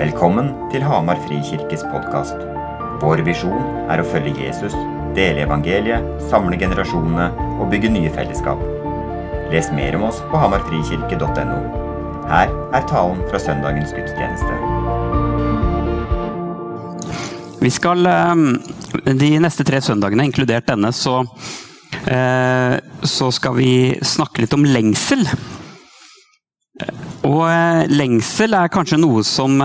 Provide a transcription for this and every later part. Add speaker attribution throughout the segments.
Speaker 1: Velkommen til Hamar Frikirkes podkast. Vår visjon er å følge Jesus, dele evangeliet, samle generasjonene og bygge nye fellesskap. Les mer om oss på hamarfrikirke.no. Her er talen fra søndagens gudstjeneste.
Speaker 2: Vi skal eh, de neste tre søndagene, inkludert denne, så, eh, så skal vi snakke litt om lengsel. Og eh, lengsel er kanskje noe som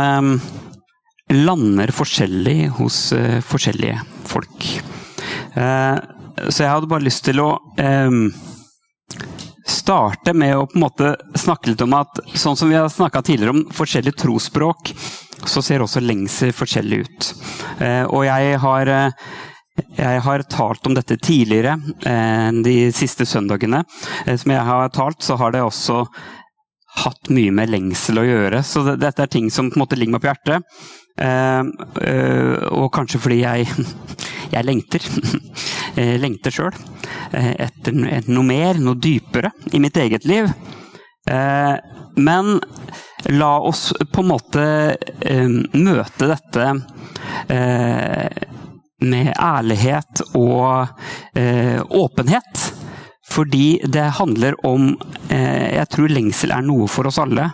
Speaker 2: lander forskjellig hos forskjellige folk. Så jeg hadde bare lyst til å starte med å på en måte snakke litt om at sånn som vi har snakka tidligere om forskjellige trosspråk, så ser også lengsel forskjellig ut. Og jeg har jeg har talt om dette tidligere, de siste søndagene. Som jeg har talt, så har det også hatt mye med lengsel å gjøre. Så dette er ting som på en måte ligger meg på hjertet. Uh, uh, og kanskje fordi jeg, jeg lengter. jeg lengter sjøl etter, noe mer, noe dypere i mitt eget liv. men la oss på en måte møte dette med ærlighet og åpenhet. Fordi det handler om eh, Jeg tror lengsel er noe for oss alle,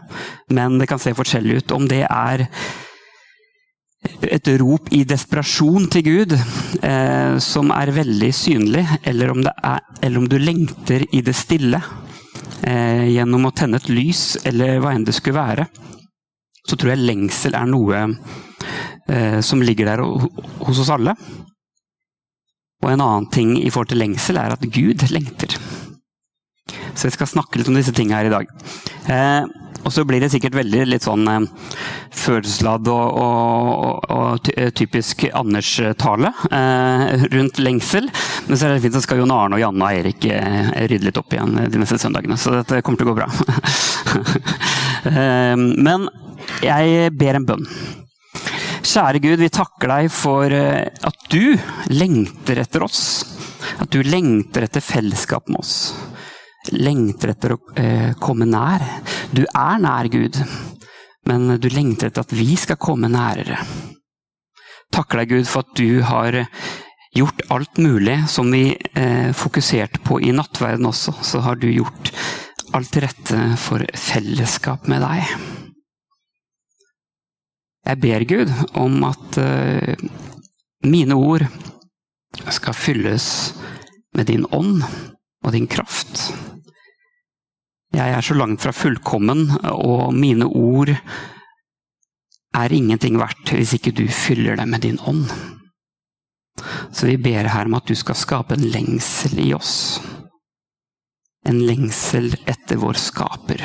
Speaker 2: men det kan se forskjellig ut. Om det er et rop i desperasjon til Gud eh, som er veldig synlig, eller om, er, eller om, du lengter i det stille eh, gjennom å tenne et lys, eller hva enn det skulle være, så tror jeg lengsel er noe eh, som ligger der hos oss alle. Og en annen ting i forhold til lengsel er at Gud lengter. Så jeg skal snakke litt om disse tingene her i dag. Eh, og så blir det sikkert veldig litt sånn eh, følelsesladd og, og, og, og typisk Anders-tale eh, rundt lengsel. Men så er det fint så skal Jon Arne og Janne og Eirik eh, rydde litt opp igjen de neste søndagene. Så dette kommer til å gå bra. eh, men jeg ber en bønn. Kjære Gud, vi takker deg for eh, at du lengter etter oss. At du lengter etter fellesskap med oss. Lengter etter å eh, komme nær. Du er nær, Gud, men du lengter etter at vi skal komme nærere. Takker deg, Gud, for at du har gjort alt mulig som vi eh, fokuserte på i nattverden også. Så har du gjort alt til rette for fellesskap med deg. Jeg ber Gud om at uh, mine ord skal fylles med din ånd og din kraft. Jeg er så langt fra fullkommen, og mine ord er ingenting verdt hvis ikke du fyller dem med din ånd. Så vi ber her om at du skal skape en lengsel i oss. En lengsel etter vår skaper.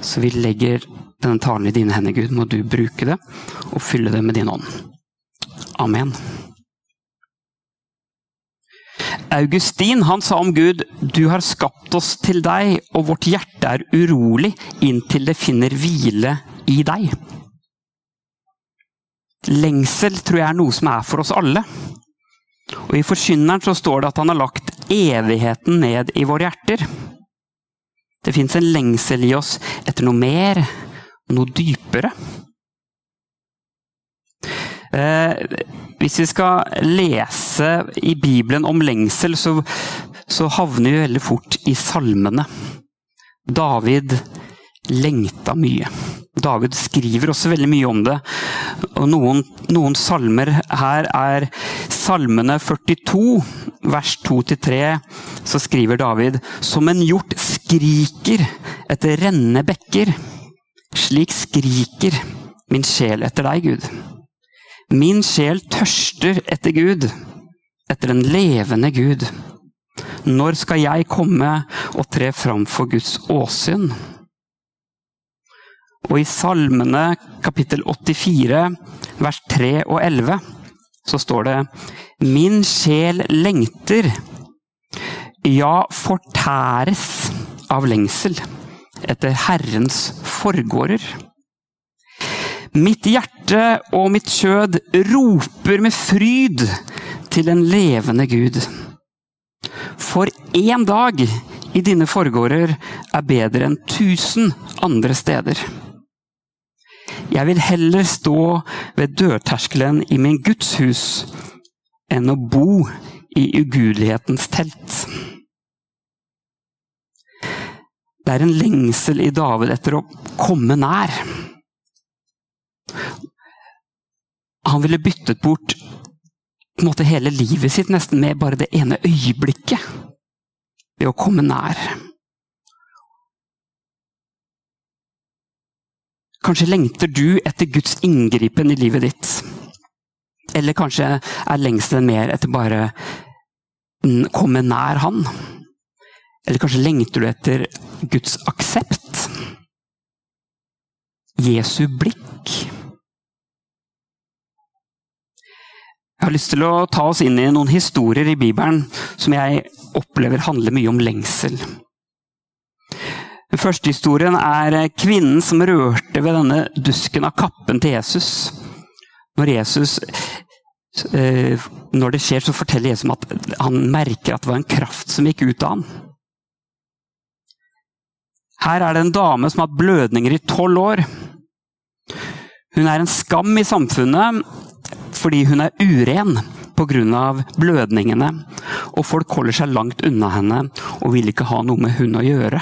Speaker 2: Så vi legger denne talen i dine hender, Gud. Må du bruke det og fylle det med din ånd. Amen. Augustin han sa om Gud du har skapt oss til deg, og vårt hjerte er urolig inntil det finner hvile i deg. Lengsel tror jeg er noe som er for oss alle. Og I Forkynneren så står det at han har lagt evigheten ned i våre hjerter. Det fins en lengsel i oss etter noe mer, noe dypere. Eh, hvis vi skal lese i Bibelen om lengsel, så, så havner vi veldig fort i salmene. David lengta mye. David skriver også veldig mye om det. Og noen, noen salmer her er salmene 42, vers 2-3. Så skriver David Som en hjort skriker etter rennende bekker. Slik skriker min sjel etter deg, Gud. Min sjel tørster etter Gud, etter den levende Gud. Når skal jeg komme og tre fram for Guds åsyn? Og i Salmene kapittel 84, vers 3 og 11, så står det Min sjel lengter, ja, fortæres av lengsel etter Herrens forgårder. Mitt hjerte og mitt kjød roper med fryd til en levende Gud. For én dag i dine forgårder er bedre enn tusen andre steder. Jeg vil heller stå ved dørterskelen i min Guds hus enn å bo i ugudelighetens telt. Det er en lengsel i David etter å komme nær. Han ville byttet bort måte hele livet sitt nesten med bare det ene øyeblikket ved å komme nær. Kanskje lengter du etter Guds inngripen i livet ditt. Eller kanskje er lengselen mer etter bare komme nær Han. Eller kanskje lengter du etter Guds aksept? Jesu blikk? Jeg har lyst til å ta oss inn i noen historier i Bibelen som jeg opplever handler mye om lengsel. Den første historien er kvinnen som rørte ved denne dusken av kappen til Jesus. Når, Jesus, eh, når det skjer, så forteller Jesus at han merker at det var en kraft som gikk ut av ham. Her er det en dame som har hatt blødninger i tolv år. Hun er en skam i samfunnet fordi hun er uren pga. blødningene. Og folk holder seg langt unna henne og vil ikke ha noe med hun å gjøre.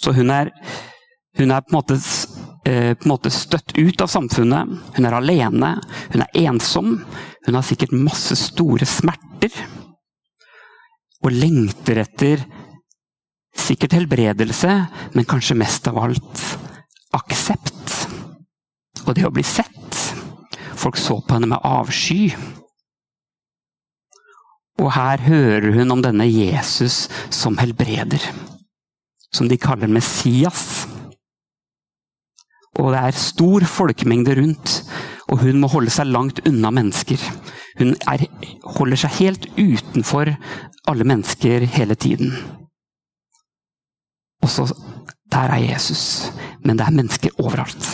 Speaker 2: Så hun er, hun er på, en måte, eh, på en måte støtt ut av samfunnet. Hun er alene, hun er ensom. Hun har sikkert masse store smerter. Og lengter etter sikkert helbredelse, men kanskje mest av alt aksept. Og det å bli sett. Folk så på henne med avsky. Og her hører hun om denne Jesus som helbreder. Som de kaller Messias. Og det er stor folkemengde rundt, og hun må holde seg langt unna mennesker. Hun er, holder seg helt utenfor alle mennesker hele tiden. Og så Der er Jesus, men det er mennesker overalt.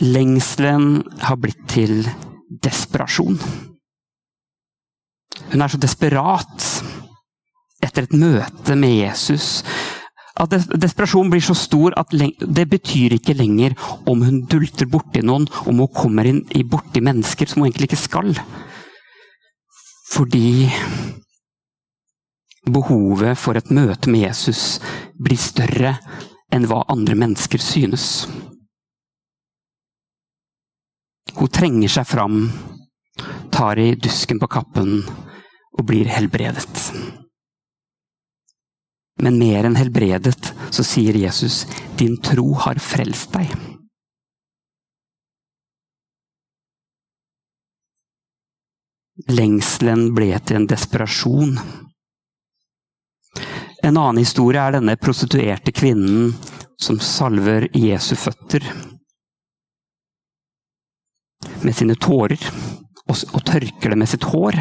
Speaker 2: Lengselen har blitt til desperasjon. Hun er så desperat etter et møte med Jesus at desperasjonen blir så stor at det betyr ikke lenger om hun dulter borti noen, om hun kommer inn borti mennesker som hun egentlig ikke skal. Fordi behovet for et møte med Jesus blir større enn hva andre mennesker synes. Hun trenger seg fram, tar i dusken på kappen og blir helbredet. Men mer enn helbredet, så sier Jesus, 'Din tro har frelst deg'. Lengselen ble til en desperasjon. En annen historie er denne prostituerte kvinnen som salver Jesu føtter med sine tårer og, tørker det med sitt hår.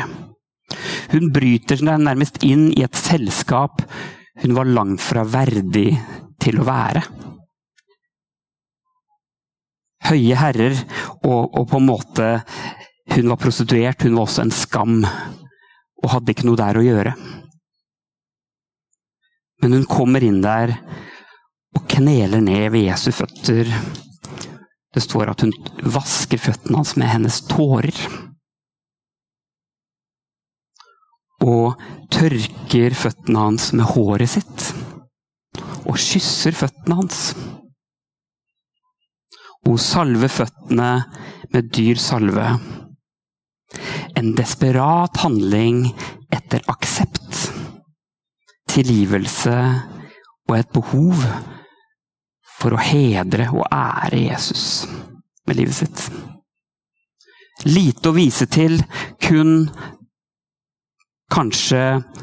Speaker 2: Hun bryter seg nærmest inn i et selskap hun var langt fra verdig til å være. Høye herrer, og, og, på en måte Hun var prostituert, hun var også en skam, og hadde ikke noe der å gjøre. Men hun kommer inn der og kneler ned ved Jesu føtter det står at hun vasker føttene hans med hennes tårer. Og tørker føttene hans med håret sitt. Og kysser føttene hans. Hun salver føttene med dyr salve. En desperat handling etter aksept, tilgivelse og et behov for å hedre og ære Jesus med livet sitt. Lite å vise til, kun kanskje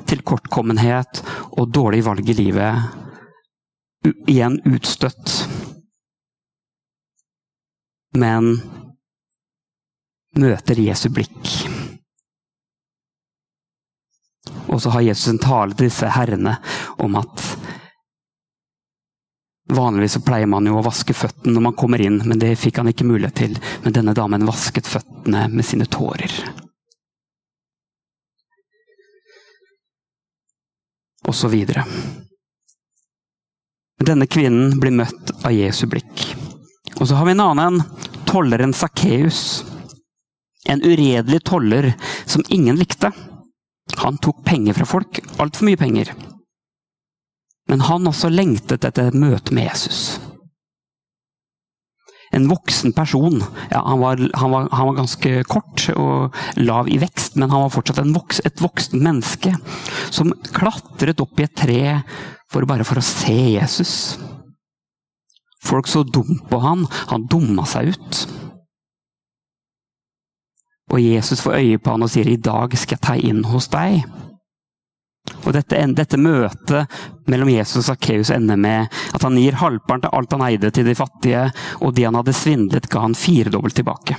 Speaker 2: tilkortkommenhet og dårlig valg i livet. Igjen utstøtt. Men møter Jesu blikk. Og så har Jesus en tale til disse herrene om at Vanligvis så pleier man jo å vaske føttene når man kommer inn, men det fikk han ikke mulighet til. Men denne damen vasket føttene med sine tårer. Videre. Denne kvinnen blir møtt av Jesu blikk. Og så har vi en annen, tolleren Sakkeus. En uredelig toller som ingen likte. Han tok penger fra folk, altfor mye penger. Men han også lengtet etter et møte med Jesus. En voksen person. Ja, han, var, han, var, han var ganske kort og lav i vekst, men han var fortsatt voks, et voksen menneske som klatret opp i et tre for bare for å se Jesus. Folk så dumt på han, han dumma seg ut. Og Jesus får øye på han og sier 'i dag skal jeg ta inn hos deg'. Og dette, dette møtet mellom Jesus og Sakkeus ender med at han gir halvparten av alt han eide til de fattige, og de han hadde svindlet, ga han firedobbelt tilbake.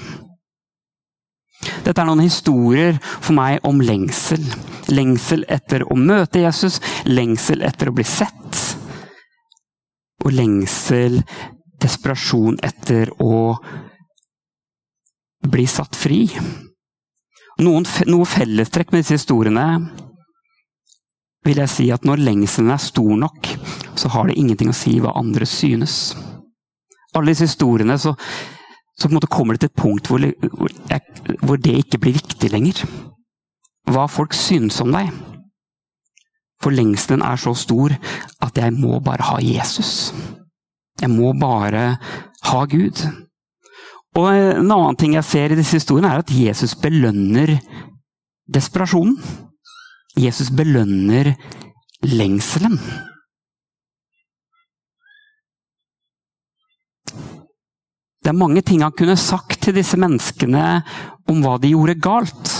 Speaker 2: Dette er noen historier for meg om lengsel. Lengsel etter å møte Jesus, lengsel etter å bli sett. Og lengsel, desperasjon etter å bli satt fri. Noen, noe fellestrekk med disse historiene vil jeg si at når lengselen er stor nok, så har det ingenting å si hva andre synes. Alle disse historiene så, så kommer det til et punkt hvor, hvor, det ikke blir viktig lenger. Hva folk synes om deg. For lengselen er så stor at jeg må bare ha Jesus. Jeg må bare ha Gud. Og En annen ting jeg ser i disse historiene, er at Jesus belønner desperasjonen. Jesus belønner lengselen. Det er mange ting han kunne sagt til disse menneskene om hva de gjorde galt.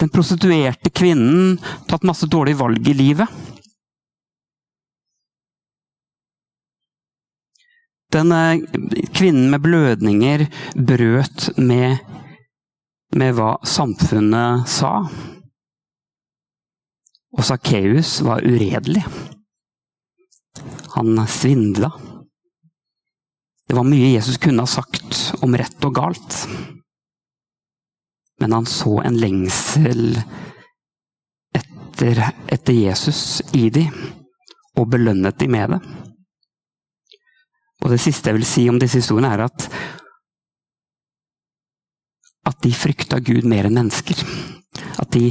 Speaker 2: Den prostituerte kvinnen tatt masse dårlige valg i livet. Den kvinnen med blødninger brøt med, med hva samfunnet sa. Og Sakkeus var uredelig. Han svindla. Det var mye Jesus kunne ha sagt om rett og galt. Men han så en lengsel etter, etter Jesus i de, og belønnet de med det. Og det siste jeg vil si om disse historiene, er at at de frykta Gud mer enn mennesker. At de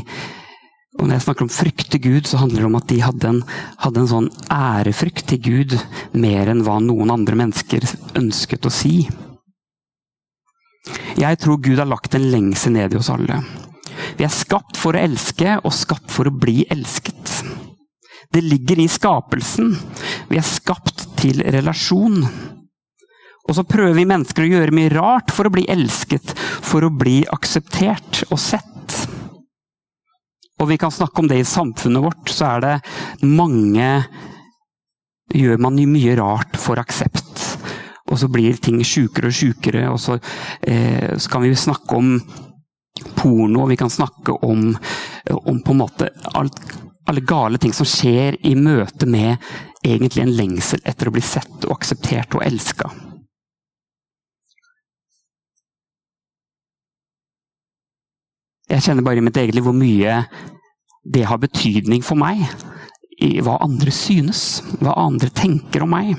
Speaker 2: og Når jeg snakker om frykte Gud, så handler det om at de hadde en, hadde en sånn ærefrykt til Gud mer enn hva noen andre mennesker ønsket å si. Jeg tror Gud har lagt en lengsel ned i oss alle. Vi er skapt for å elske og skapt for å bli elsket. Det ligger i skapelsen. Vi er skapt til relasjon. Og så prøver vi mennesker å gjøre mye rart for å bli elsket, for å bli akseptert og sett. Og vi kan snakke om det i samfunnet vårt, så er det mange Gjør man mye rart for aksept. Og så blir ting sjukere og sjukere, og så, eh, så, kan vi snakke om porno, vi kan snakke om, om på en måte alt, alle gale ting som skjer i møte med egentlig en lengsel etter å bli sett og akseptert og elska. Jeg kjenner bare i mitt eget liv hvor mye det har betydning for meg. I hva andre synes, hva andre tenker om meg.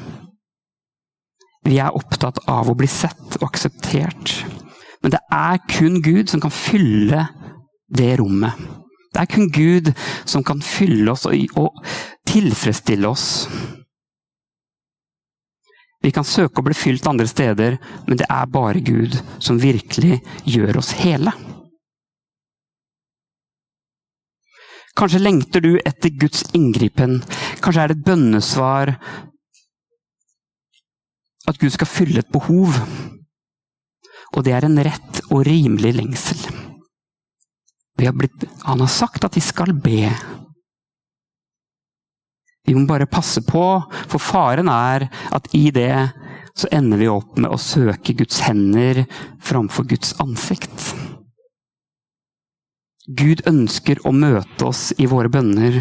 Speaker 2: Vi er opptatt av å bli sett og akseptert. Men det er kun Gud som kan fylle det rommet. Det er kun Gud som kan fylle oss og, og tilfredsstille oss. Vi kan søke å bli fylt andre steder, men det er bare Gud som virkelig gjør oss hele. Kanskje lengter du etter Guds inngripen. Kanskje er det et bønnesvar at Gud skal fylle et behov. Og det er en rett og rimelig lengsel. Blitt, han har sagt at vi skal be. Vi må bare passe på, for faren er at i det så ender vi opp med å søke Guds hender framfor Guds ansikt. Gud ønsker å møte oss i våre bønner,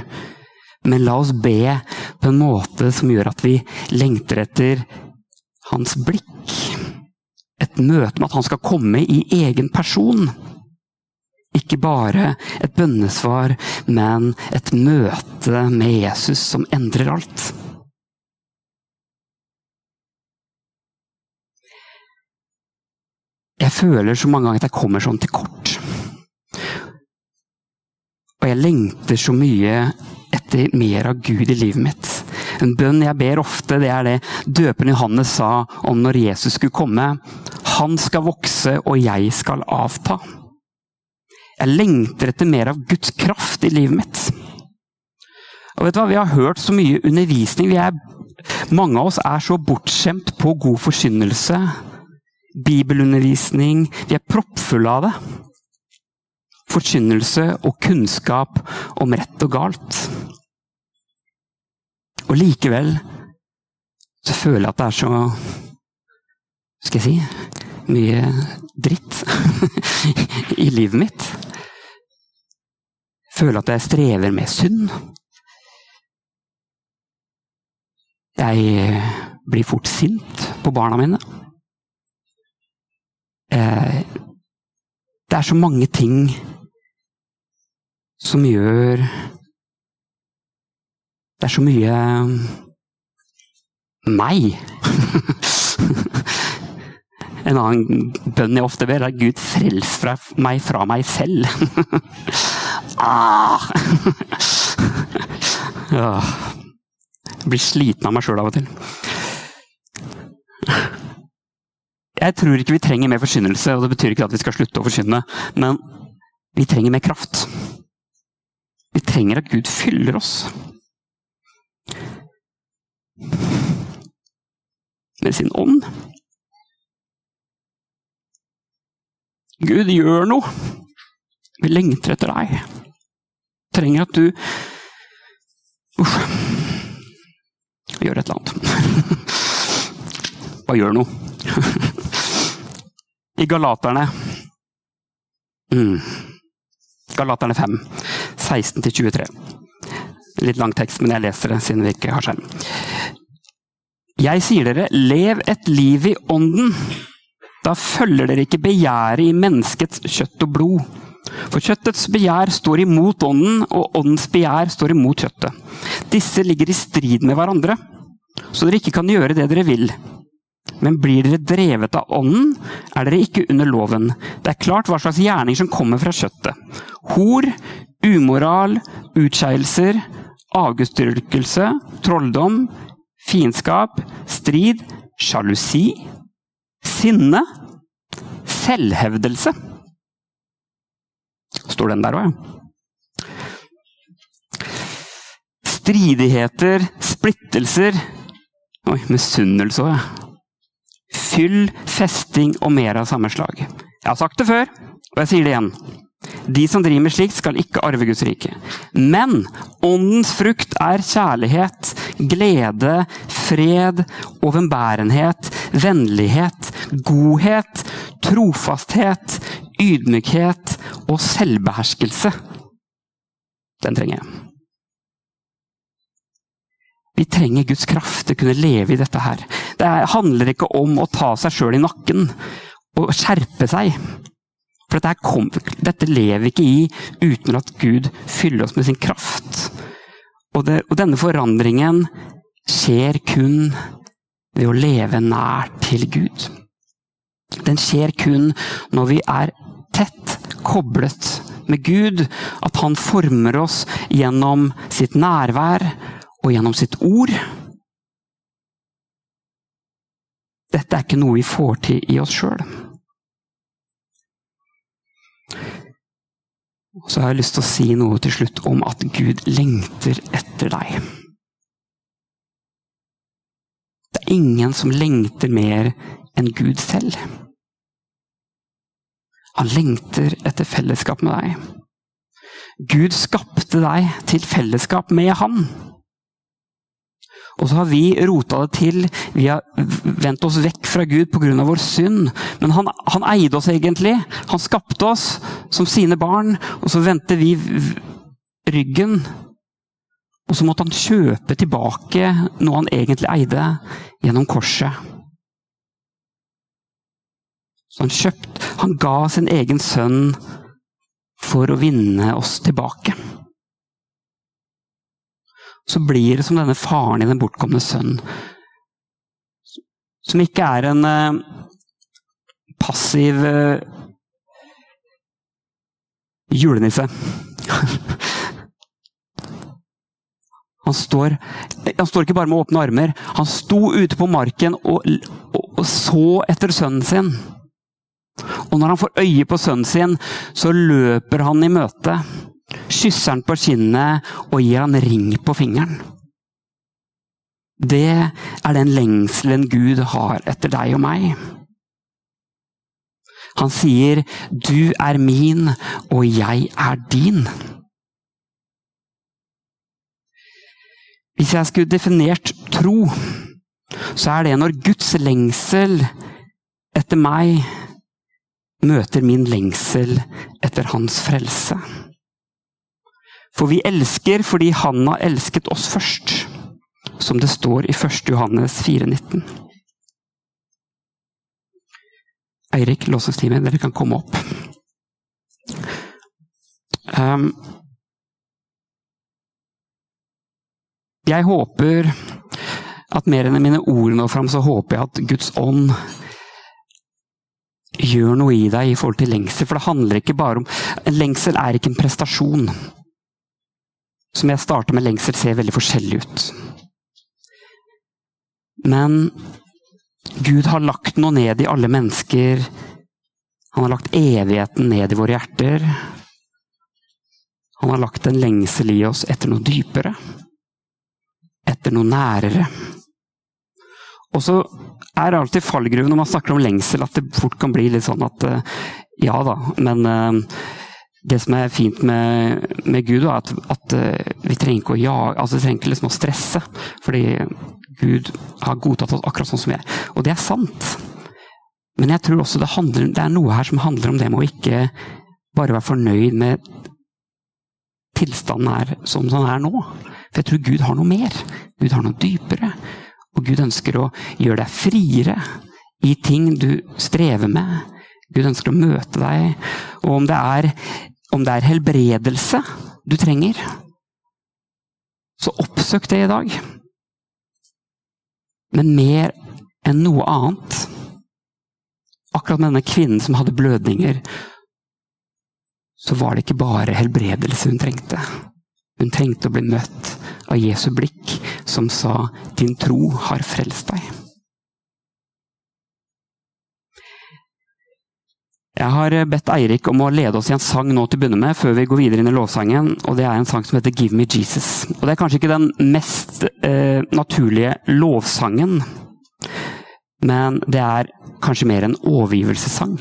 Speaker 2: men la oss be på en måte som gjør at vi lengter etter hans blikk. Et møte med at han skal komme i egen person. Ikke bare et bønnesvar, men et møte med Jesus som endrer alt. Jeg føler så mange ganger at jeg kommer sånn til kort. Og jeg lengter så mye etter mer av Gud i livet mitt. En bønn jeg ber ofte, det er det døperen Johannes sa om når Jesus skulle komme. Han skal vokse, og jeg skal avta. Jeg lengter etter mer av Guds kraft i livet mitt. Og vet du hva, Vi har hørt så mye undervisning. Er, mange av oss er så bortskjemt på god forkynnelse bibelundervisning. Vi er proppfulle av det. Forkynnelse og kunnskap om rett og galt. Og likevel så føler jeg at det er så Skal jeg si mye dritt i livet mitt. Jeg føler at jeg strever med synd. Jeg blir fort sint på barna mine. Eh, det er så mange ting som gjør Det er så mye meg. en annen bønn jeg ofte ber, er 'Gud, frels fra meg fra meg selv'. ah! Jeg blir sliten av meg sjøl av og til. Jeg tror ikke vi trenger mer forkynnelse, og det betyr ikke at vi skal slutte å forkynne, men vi trenger mer kraft. Vi trenger at Gud fyller oss. Med sin ånd. Gud, gjør noe! Vi lengter etter deg. Trenger at du Uff. Gjør et eller annet. Bare gjør noe. I Galaterne mm. Galaterne 5, 16-23. Litt lang tekst, men jeg leser det siden vi ikke har skjerm. Jeg sier dere, lev et liv i ånden. Da følger dere ikke begjæret i menneskets kjøtt og blod. For kjøttets begjær står imot ånden, og åndens begjær står imot kjøttet. Disse ligger i strid med hverandre, så dere ikke kan gjøre det dere vil. Men blir dere drevet av ånden, er dere ikke under loven. Det er klart hva slags gjerning som kommer fra kjøttet. Hor, umoral, utskeielser, avgudsdyrkelse, trolldom, fiendskap, strid, sjalusi, sinne, selvhevdelse. Står den der òg, ja. Stridigheter, splittelser Oi, misunnelse òg, ja fyll, festing og mer av samme slag. Jeg har sagt det før, og jeg sier det igjen. De som driver med slikt, skal ikke arve Guds rike. Men åndens frukt er kjærlighet, glede, fred, overbærenhet, vennlighet, godhet, trofasthet, ydmykhet og selvbeherskelse. Den trenger jeg. Vi trenger Guds kraft til å kunne leve i dette her. Det handler ikke om å ta seg sjøl i nakken og skjerpe seg. For dette, kom, dette, lever vi ikke i uten at Gud fyller oss med sin kraft. Og, det, og denne forandringen skjer kun ved å leve nær til Gud. Den skjer kun når vi er tett koblet med Gud. At han former oss gjennom sitt nærvær og gjennom sitt ord. Dette er ikke noe vi får til i oss sjøl. Så har jeg lyst til å si noe til slutt om at Gud lengter etter deg. Det er ingen som lengter mer enn Gud selv. Han lengter etter fellesskap med deg. Gud skapte deg til fellesskap med Han. Og så har vi rota det til. Vi har vendt oss vekk fra Gud pga. vår synd. Men han, han, eide oss egentlig. Han skapte oss som sine barn, og så vendte vi ryggen. Og så måtte han kjøpe tilbake noe han egentlig eide, gjennom korset. Så han kjøpte Han ga sin egen sønn for å vinne oss tilbake. Så blir det som denne faren i den bortkomne sønnen. som ikke er en uh, passiv uh, julenisse. Han står, han står, ikke bare med åpne armer. Han sto ute på marken og, og, og, så etter sønnen sin. Og når han får øye på sønnen sin, så løper han i møte. Kysser han på kinnet og gir han ring på fingeren. Det er den lengselen Gud har etter deg og meg. Han sier 'du er min, og jeg er din'. Hvis jeg skulle definert tro, så er det når Guds lengsel etter meg møter min lengsel etter hans frelse. For vi elsker fordi han har elsket oss først, som det står i 1. Johannes 4,19. Eirik, låsestime, dere kan komme opp. Um, Jeg håper at mer enn mine ord når fram, så håper jeg at Guds ånd gjør noe i deg i forhold til lengsel. For det handler ikke bare om lengsel er ikke en prestasjon. Som jeg starta med lengsel, ser veldig forskjellig ut. Men Gud har lagt noe ned i alle mennesker. Han har lagt evigheten ned i våre hjerter. Han har lagt en lengsel i oss etter noe dypere etter noe nærere. Og så er det alltid fallgruven når man snakker om lengsel, at det fort kan bli litt sånn at eh, ja da, men eh, det som er fint med, med Gud, er at, at, eh, vi trenger ikke å jage, altså vi trenger ikke liksom å stresse. Fordi Gud har godtatt oss akkurat sånn som vi er. Og det er sant. Men jeg tror også det, handler, det er noe her som handler om det med å ikke bare være fornøyd med tilstanden er som den er nå. For jeg tror Gud har noe mer. Gud har noe dypere. Og Gud ønsker å gjøre deg friere i ting du strever med. Gud ønsker å møte deg. Og om det er, om det er helbredelse du trenger, så oppsøk det i dag. Men mer enn noe annet Akkurat med denne kvinnen som hadde blødninger, så var det ikke bare helbredelse hun trengte. Hun trengte å bli møtt av Jesu blikk, som sa 'din tro har frelst deg'. Jeg har bedt Eirik om å lede oss i en sang nå til å begynne med, før vi går videre inn i lovsangen. og Det er en sang som heter 'Give Me Jesus'. Og Det er kanskje ikke den mest eh, naturlige lovsangen, men det er kanskje mer en overgivelsessang.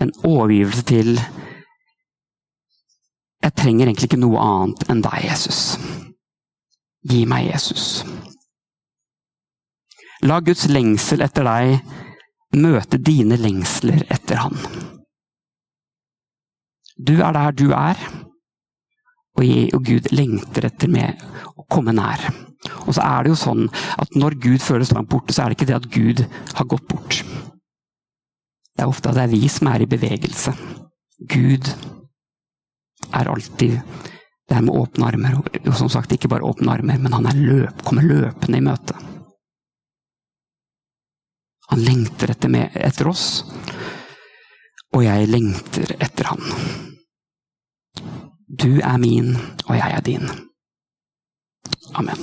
Speaker 2: En overgivelse til Jeg trenger egentlig ikke noe annet enn deg, Jesus. Gi meg Jesus. La Guds lengsel etter deg møte dine lengsler etter Han. Du er der du er, og Gud lengter etter med å komme nær. Og så er det jo sånn at når Gud føles langt borte, så er det ikke det at Gud har gått bort. Det er ofte at det er vi som er i bevegelse. Gud er alltid det er med åpne armer. Og som sagt, ikke bare åpne armer, men han løp, kommer løpende i møte. Han lengter etter, med, etter oss, og jeg lengter etter han. Du er min, og jeg er din. Amen.